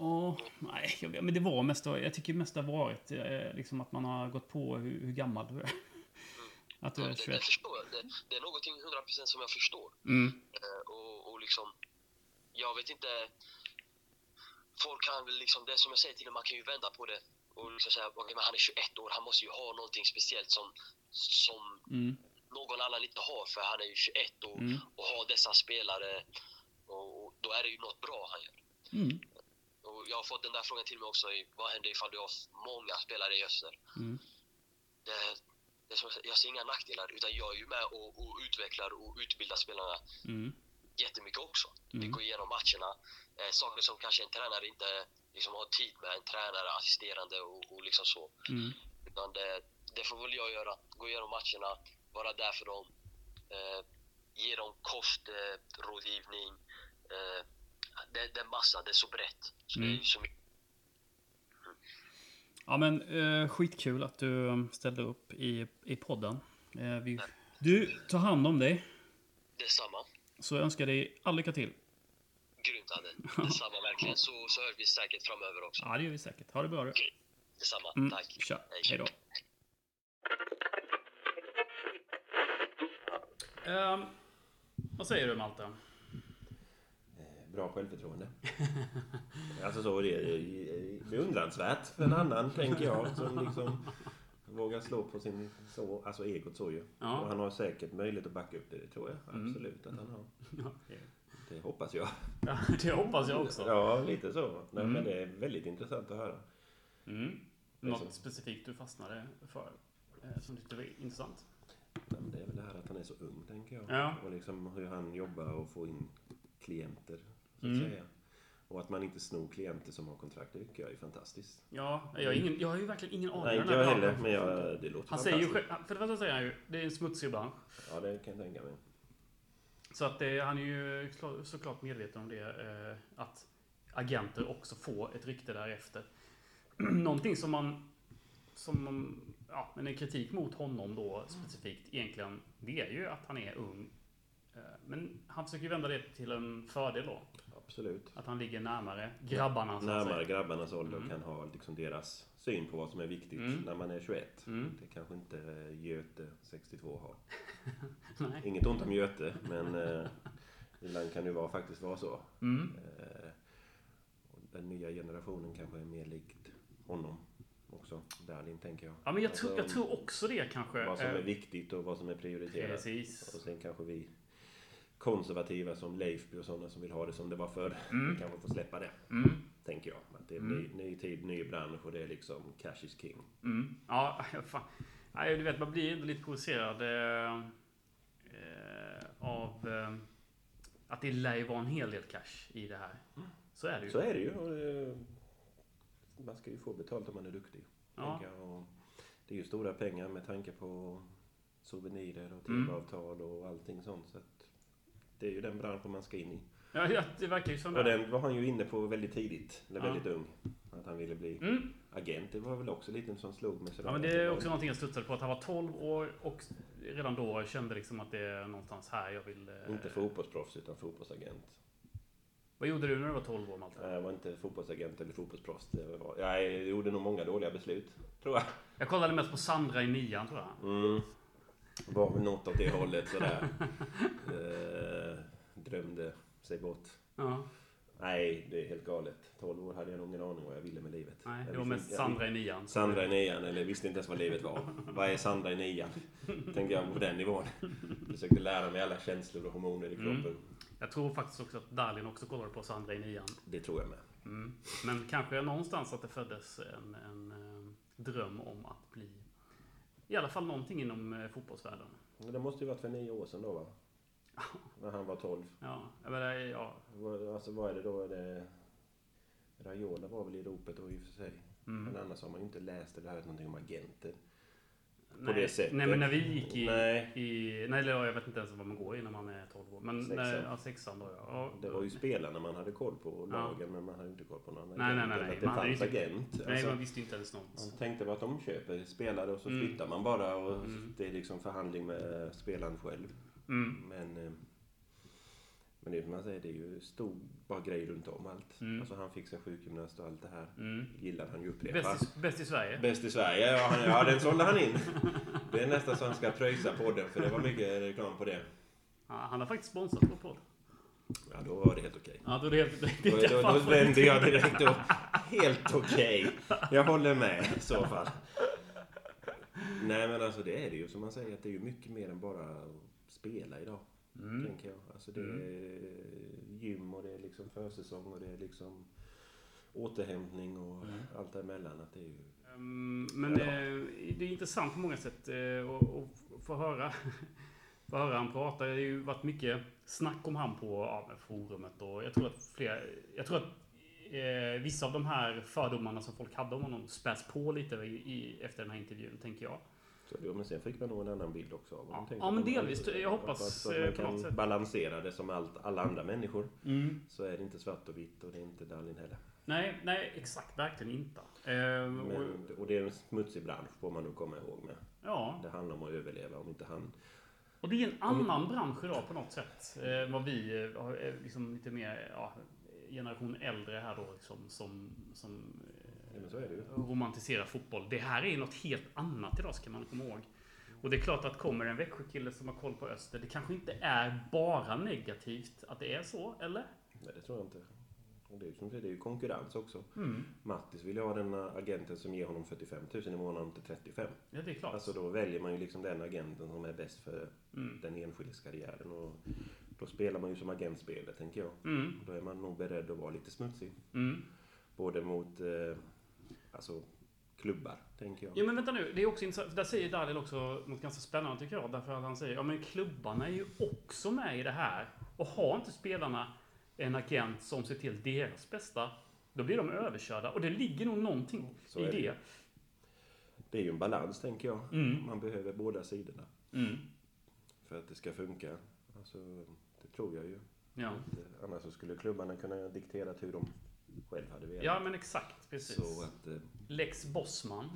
Åh, nej, men det var mest, jag tycker mest det har varit eh, liksom att man har gått på hur, hur gammal du är. Att du är det, 21. det förstår jag. Det, det är någonting 100% som jag förstår. Mm, Eh, och, och liksom, jag vet inte. Folk kan väl liksom, det som jag säger till dem, man kan ju vända på det. Och liksom säga, okej men han är 21 år, han måste ju ha någonting speciellt som, som mm, någon annan inte har för han är ju 21 och, Mm. och har dessa spelare. Och, och då är det ju något bra han gör. mm, Och jag har fått den där frågan till mig också. i, Vad händer ifall du har många spelare i öster? mm, Det, det som, jag ser inga nackdelar utan jag är ju med och, och utvecklar och utbildar spelarna mm, jättemycket också. Vi Mm. går igenom matcherna. Eh, saker som kanske en tränare inte liksom, har tid med. En tränare, assisterande och, och liksom så. mm. Utan det, det får väl jag göra. Gå igenom matcherna, vara där för dem. Eh, ge dem kostrådgivning. Eh, det, det är massa, det är så brett. Så Mm. det är så mycket. Ja men eh, skitkul att du eh, ställde upp i, i podden. Eh, vi, du, ta hand om dig. Detsamma. Så jag önskar dig all lycka till. Grymt Adde. <laughs> Detsamma verkligen. Så, så hörs vi säkert framöver också. Ja, det gör vi säkert. Ha det bra du. Detsamma. Mm, Tack. Tja, Hej. då. Ehm, vad säger du Malte? Bra självförtroende. <laughs> Alltså så, det är beundransvärt för en annan, tänker jag. Som liksom vågar slå på sin så, alltså egot så ju. Ja. Och han har säkert möjlighet att backa upp det, det tror jag. Mm. Absolut att han har. <laughs> Ja, det- hoppas jag. Ja, det hoppas jag också. Ja, lite så. Nej, Mm. Men det är väldigt intressant att höra. Mm. Något så. specifikt du fastnade för? eh, Som du tyckte var intressant? Nej, det är väl det här att han är så ung, tänker jag. Ja. Och liksom hur han jobbar och får in klienter, så att Mm. säga. Och att man inte snor klienter som har kontrakt, det tycker jag är fantastiskt. Ja, jag har, ingen, jag har ju verkligen ingen aning. Nej, inte jag heller, men jag, det låter Han säger ju för det första säger han ju, det är en smutsig bransch. Ja, det kan jag tänka mig. Så att det, han är ju klar- såklart medveten om det. Eh, att agenter också får ett rykte därefter. <clears throat> Någonting som man... Som man, ja, men en kritik mot honom då specifikt egentligen. Det är ju att han är ung. Eh, men han försöker ju vända det till en fördel då. Absolut. Att han ligger närmare grabbarna så Närmare grabbarnas ålder och Mm. kan ha liksom deras syn på vad som är viktigt Mm. när man är 21. Mm. Det kanske inte Göte 62 har. <laughs> Inget ont om Göte, men eh, ibland kan det vara, faktiskt vara så. Mm. Eh, och den nya generationen kanske är mer likt honom också. Darlin, tänker jag. Ja, men jag, tror, Alltså, jag tror också det kanske. Vad som är Eh, viktigt och vad som är prioriterat. Precis. Och sen kanske vi konservativa som Leifby och sådana som vill ha det som det var förr. Mm. Kanske får släppa det, Mm. tänker jag. Att det är Mm. ny, ny tid, ny bransch och det är liksom cash is king. Mm. Ja, <laughs> fan. Nej, du vet, man blir ändå lite provocerad eh, eh, av eh, att det lär ju vara en hel del cash i det här. Så är det ju. Så är det ju. Och det, man ska ju få betalt om man är duktig. Ja. Och det är ju stora pengar med tanke på souvenirer och Mm. tv-avtal och allting sånt. Så att det är ju den branschen man ska in i. Ja, ja, det verkar ju som Och den var han ju inne på väldigt tidigt, eller Ja. väldigt ung. Att han ville bli Mm. agent. Det var väl också lite som slog mig sådär. Ja, men det är också någonting jag studsade på. Att han var 12 år och redan då kände liksom att det är någonstans här jag vill... eh, Inte fotbollsproffs utan fotbollsagent. Vad gjorde du när du var 12 år, Malte? Jag var inte fotbollsagent eller fotbollsproffs. Jag gjorde nog många dåliga beslut, tror jag. Jag kollade mest på Sandra i nian, tror jag. Mm. Var väl något åt det hållet sådär. eh, drömde sig bort. Ja. Nej, det är helt galet. 12 år hade jag nog ingen aning vad jag ville med livet. Nej, det var mest Sandra i nian. Sandra i nian, eller visste inte ens vad livet var. Vad är Sandra i nian? <laughs> Tänkte jag på den nivån. Försökte lära mig alla känslor och hormoner i Mm. kroppen. Jag tror faktiskt också att Darlin också kollade på Sandra i nian. Det tror jag med. Mm. Men kanske någonstans att det föddes en, en eh, dröm om att bli i alla fall någonting inom eh, fotbollsvärlden. Men det måste ju varit för nio år sedan då va? <laughs> När han var 12. Ja, menar, ja. Alltså vad är det då? Är det... Raiola var väl i ropet då i och för sig. Mm. Men annars har man ju inte läst eller hört någonting om agenter. Nej, det sättet. Nej, men när vi gick i... Nej. i nej, eller jag vet inte ens vad man går i när man är 12 år. Men Sexan. när, ja, sexan då ja. ja. Det var ju spelarna man hade koll på, och Ja. lagen, men man hade inte koll på någon Nej, nej, nej, nej. Det Man fanns inte- agent. Nej, Alltså, man visste inte ens något. man tänkte på att de köper spelare och så Mm. flyttar man bara och Mm. det är liksom förhandling med spelaren själv. Mm. Men, eh, men det är som man säger, det är ju stor bara grej runt om allt. Mm. Alltså han fick sin sjukgymnast och allt det här. Mm. Gillar han ju upprepa. Bäst, i, bäst i Sverige. Bäst i Sverige, ja, han, ja den sålde han in. Det är nästan så han ska pröjsa på den för det var mycket reklam på det. Ja, han har faktiskt sponsrat vår podd. Ja, då var det helt okej. Ja, då är det helt... Det Då, är då, då vände jag direkt upp. Helt okej. Jag håller med i så fall. Nej men alltså det är det ju som man säger att det är ju mycket mer än bara att spela idag. Mm. Tänker jag. Alltså det är gym och det är liksom försäsong och det är liksom återhämtning och Mm. allt däremellan. Att det är ju... Mm, Men eh, det är intressant på många sätt eh, att att få höra, <laughs> få höra han prata. Det har ju varit mycket snack om han på ja, forumet och jag tror att fler, jag tror att eh, vissa av de här fördomarna som folk hade om honom späs på lite i, i, efter den här intervjun, tänker jag. Så men sen fick man nog en annan bild också av honom. Ja. Ja, men man. delvis. Jag hoppas, Att, eh, man på något sätt. balansera det som allt, alla andra människor. Så är det inte svart och vitt och det är inte Darlin heller. Nej, nej, exakt, verkligen inte. Eh, och, Men, och det är en smutsig bransch får man nog komma ihåg med. ja, Det handlar om att överleva om inte han... Och det är en annan bransch idag på något sätt. Eh, vad vi eh, eh, liksom lite mer ja, generation äldre här då liksom, som, som men så är det ju. romantiserar fotboll. Det här är något helt annat idag ska man komma ihåg. Och det är klart att kommer en Växjökille som har koll på Öster, det kanske inte är bara negativt att det är så, eller? Nej, det tror jag inte. Det, är, ju som det är ju konkurrens också. Mm. Mattis vill ju ha den agenten som ger honom 45 000 i månaden till 35. Ja, det är klart. Alltså då väljer man ju liksom den agenten som är bäst för Mm. den enskildes karriären. Och då spelar man ju som agentspelet, tänker jag. Mm. Då är man nog beredd att vara lite smutsig. Mm. Både mot eh, alltså, klubbar, tänker jag. Ja men vänta nu, det är också intressant. Där säger Dalil också något ganska spännande tycker jag. Därför att han säger, ja men klubbarna är ju också med i det här. Och har inte spelarna en agent som ser till deras bästa, då blir de överkörda. Och det ligger nog någonting Så i det det. Det är ju en balans, tänker jag. Mm. Man behöver båda sidorna Mm. för att det ska funka. Alltså, det tror jag ju. Ja. Eh, annars så skulle klubbarna kunna diktera hur de själv hade velat. ja, men exakt. Precis. så att, eh, Lex Bossman.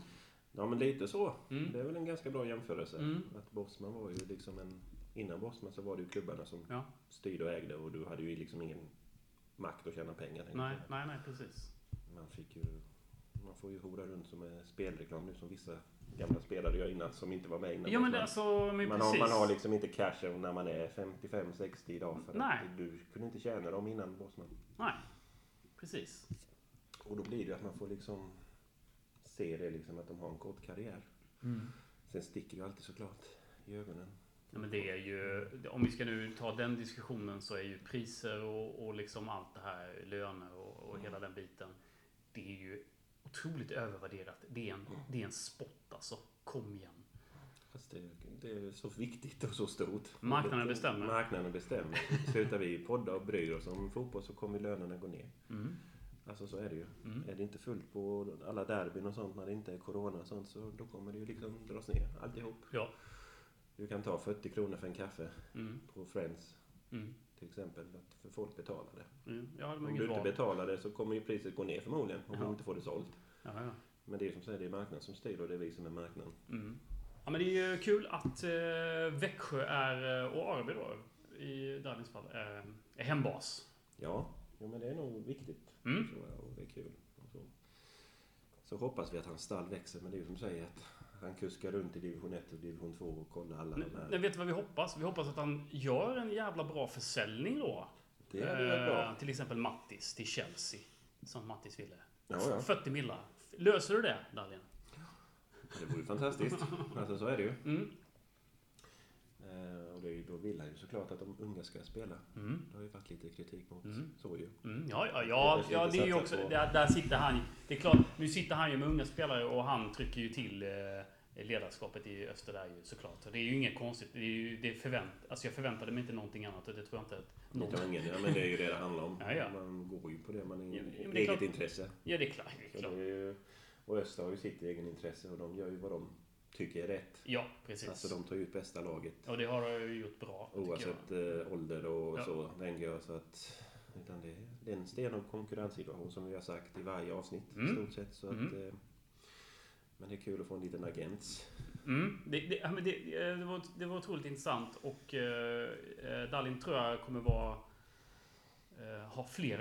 ja men lite så. Mm. Det är väl en ganska bra jämförelse. Mm. Att Bosman var ju liksom en... Innan Bosman så var det ju klubbarna som Ja. styrde och ägde och du hade ju liksom ingen makt att tjäna pengar. Nej, jag. nej, nej, precis. Man fick ju... Man får ju hora runt som en spelreklam nu som vissa gamla spelare gör innan som inte var med innan. Ja, men Bosman. det, alltså, men man, har, man har liksom inte cashen när man är 55-60 idag för Nej. att du kunde inte tjäna dem innan Bosman. Nej, precis. Och då blir det ju att man får liksom se det liksom att de har en kort karriär. Sen sticker det ju alltid såklart i ögonen. Ja, men det är ju, om vi ska nu ta den diskussionen så är ju priser och, och liksom allt det här, löner och, och hela den biten. Det är ju otroligt övervärderat. Det är en, det är en sport alltså. Kom igen. Fast det, det är så viktigt och så stort. Marknaden bestämmer. Marknaden bestämmer. Slutar vi podda och bryr oss om fotboll så kommer lönerna gå ner. Mm. Alltså så är det ju. Mm. Är det inte fullt på alla derbyn och sånt när det inte är corona och sånt så då kommer det ju liksom dras ner alltihop. Ja. Du kan ta 40 kronor för en kaffe Mm. på Friends Mm. till exempel. För folk betalar det. Mm. Ja, Om du inte val. betalar det så kommer ju priset gå ner förmodligen. Om Ja. du inte får det sålt. Ja, ja. Men det är som säger, det är marknaden som styr och det är vi som är marknaden. Mm. Ja, men det är ju kul att eh, Växjö är, eh, och Arby då, i Dalins fall, är, är hembas. Ja, jo, men det är nog viktigt. Mm. tror jag, och det är kul. Så. så hoppas vi att hans stall växer. Men det är ju som säger att han kuskar runt i division 1 och division 2 och kollar alla de Men här. vet du vad vi hoppas? Vi hoppas att han gör en jävla bra försäljning då. Det hade varit bra. Eh, Till exempel Mattis till Chelsea. Som Mattis ville. Ja, ja. 40 millar. Löser du det, Dahlin? Det vore ju fantastiskt. <laughs> Alltså så är det ju. Mm. Eh, och det är ju, då vill han ju såklart att de unga ska spela. Mm. Det har ju varit lite kritik mot Mm. så ju. Mm, ja, ja, ja, Det är ja, det är ju också... på- Där, där sitter han Det är klart, nu sitter han ju med unga spelare och han trycker ju till eh, ledarskapet i öster där ju såklart. Så det är ju inget konstigt. Det är ju, det är förvänt, alltså jag förväntade mig inte någonting annat och det tror jag inte att någon... Ungen, ja, men det är ju det det handlar om. <laughs> Ja, ja. Man går ju på det man är Ja, det eget klart. intresse. Ja, det är klart. Det är klart. Ju, och Öster har ju sitt egen intresse och de gör ju vad de tycker är rätt. Ja, precis. Alltså de tar ut bästa laget. Och det har jag ju gjort bra. Oavsett eh, ålder och Ja. så, tänker jag. Så att, utan det, det är en stenhård konkurrenssituation som vi har sagt i varje avsnitt i Mm. stort sett. Så att, Mm. eh, men det är kul att få en liten agent. Mm, det, det, ja, men det, det, var, det var otroligt intressant och eh, eh, Dalin tror jag kommer vara eh, ha fler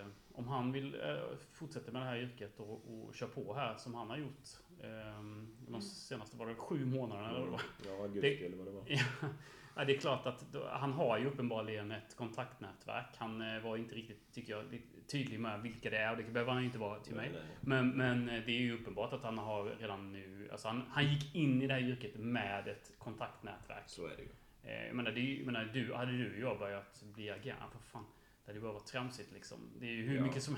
eh, om han vill eh, fortsätta med det här yrket och, och köra på här som han har gjort. Eh, de senaste var det sju månaderna eller vad det var. Ja, augusti Det- eller vad det var. <laughs> Ja, det är klart att då, han har ju uppenbarligen ett kontaktnätverk. Han eh, var inte riktigt, tycker jag, tydlig med vilka det är och det behöver han inte vara till mig. Nej, nej. Men, men eh, det är ju uppenbart att han har redan nu, alltså han, han gick in i det här yrket med ett kontaktnätverk. Så är det ju. Eh, Jag menar, det jag menar du, hade du och jag börjat bli agent, vad fan. Det hade ju bara varit tramsigt liksom. Det är ju hur Ja. mycket som...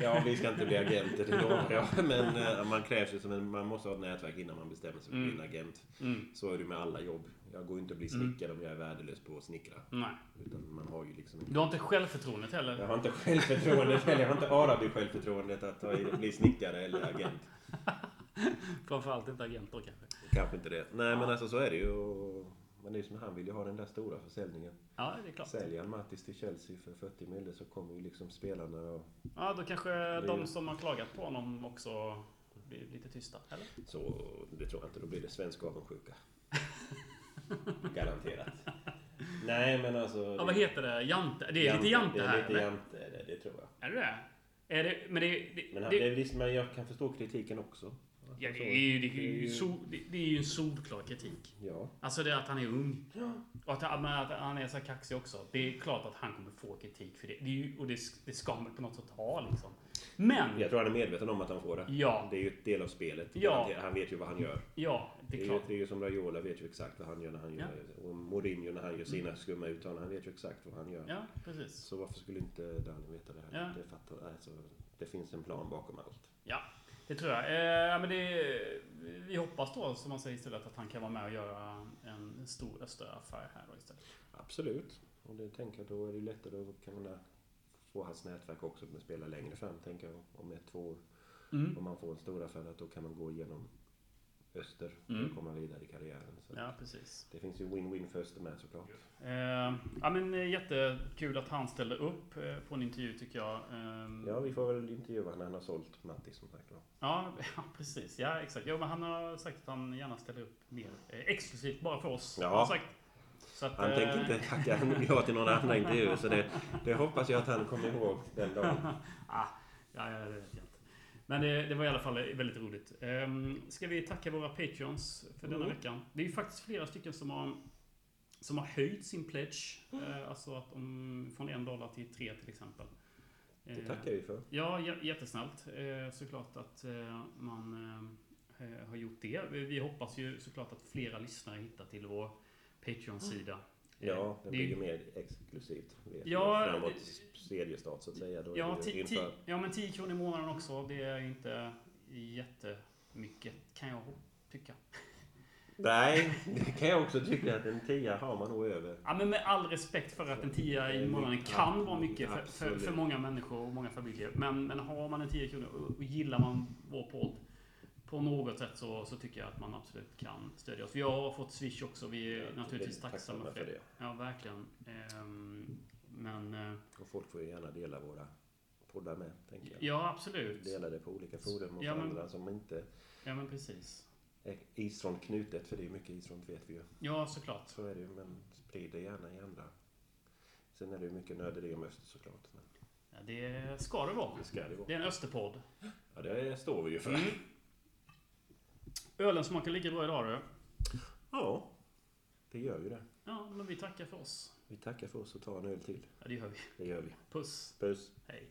Ja, vi ska inte bli <laughs> agenter, lovar jag. Men eh, man krävs ju som en, man måste ha ett nätverk innan man bestämmer sig för att bli en agent. Mm, Så är det med alla jobb. Jag går ju inte att bli snickare om jag är värdelös på att snickra. nej. Utan man har ju liksom Du har inte självförtroendet heller? Jag har inte självförtroendet, eller jag har inte arabi-självförtroendet att bli snickare eller agent. <laughs> Framförallt inte agent då kanske. Kanske inte det. Nej, men alltså så är det ju. Och, men det är som han vill ju ha den där stora försäljningen. Ja, det är klart. Säljer han Mattis till Chelsea för 40 mille så kommer ju liksom spelarna och Ja, då kanske är- de som har klagat på honom också blir lite tysta, eller? så. Det tror jag inte. Då blir det svensk avundsjuka. <laughs> Garanterat. Nej, men alltså. Ja, vad heter det? Jante? Det är lite jante Det är här, lite eller? jante, det, det tror jag. Är det det? Är det, men det, det, Men, han, det, det, men jag kan förstå kritiken också. Ja, det, är ju, det, är är ju sol, det, är ju en solklar kritik. Ja. Alltså det att han är ung. Och att, han- men att han är så kaxig också. Det är klart att han kommer få kritik för det. det är ju, och det, det ska man på något sätt ha liksom. Men! Jag tror han är medveten om att han får det. Ja. Det är ju ett del av spelet. Ja. Han vet ju vad han gör. Ja, det Det är är, ju, klart. det är ju som Raiola vet ju exakt vad han gör när han gör Och Mourinho när han gör sina skumma uttalanden. Han vet ju exakt vad han gör. Ja, precis. Så varför skulle inte Dani veta det här? Det, fattar, alltså, det finns en plan bakom allt. Ja, det tror jag. Eh, men det, vi hoppas då, som man säger istället, att han kan vara med och göra en stor Österaffär här då istället. Absolut. Och det tänker jag då är det ju lättare att kunna få hans nätverk också med spela längre fram. Tänker jag om ett, två år. Mm. Om man får en stor affär att då kan man gå igenom öster Mm. och komma vidare i karriären. Så Ja, precis. Det finns ju win-win för Öster med såklart. Eh, ja, men eh, jättekul att han ställde upp eh, på en intervju tycker jag. Eh, Ja, vi får väl intervjua när han har sålt Mattis som sagt var. Ja, <laughs> ja, precis. Ja, exakt. Jo, men han har sagt att han gärna ställer upp mer eh, exklusivt bara för oss. Ja. har han sagt. Så att, Han eh, tänker inte tacka ja till någon annan intervju så det, det hoppas jag att han kommer ihåg den dagen. ah, <laughs> ja, ja, det vet jag inte. Men det, det var i alla fall väldigt roligt. Um, ska vi tacka våra patreons för denna Mm. veckan? Det är ju faktiskt flera stycken som har, som har höjt sin pledge. Eh, alltså att om, från en dollar till tre till exempel. Det Eh, tackar vi för. Ja, jättesnällt. Eh, såklart att eh, man har gjort det. Vi, vi hoppas ju såklart att flera lyssnare hittar till vår Patreon-sida. Ja, det det blir ju mer exklusivt. Ja, Framåt seriestart så att säga. Då Ja, ti, ti, ja, men 10 kronor i månaden också. Det är inte jättemycket, kan jag tycka. <laughs> Nej, det kan jag också tycka att en tia har man nog över. Ja, men med all respekt för att en 10 i månaden kan vara mycket för, för, för många människor och många familjer. Men, men har man en 10 kronor och, och gillar man vår podd på något sätt så, så tycker jag att man absolut kan stödja oss. Vi har fått Swish också. Vi är Ja, naturligtvis väldigt tacksamma för det. Ja, verkligen. Ehm, men eh, Och folk får ju gärna dela våra poddar med, tänker jag. ja, absolut. Dela det på olika forum och Ja, men- andra som inte Ja, men precis. är isfront knutet, för det är mycket isfront vet vi ju. Ja, såklart. Så är det ju, men sprid det gärna i andra. Sen är det ju mycket nörderi om öst såklart. Men Ja, det ska det vara. det ska det vara. Det är en Österpodd. Ja, det står vi ju för. Mm. Ölen smakar lika bra idag du. Ja, det gör ju det. Ja, men vi tackar för oss. Vi tackar för oss och tar en öl till. Ja, det gör vi. Det gör vi. Puss. Puss. Hej.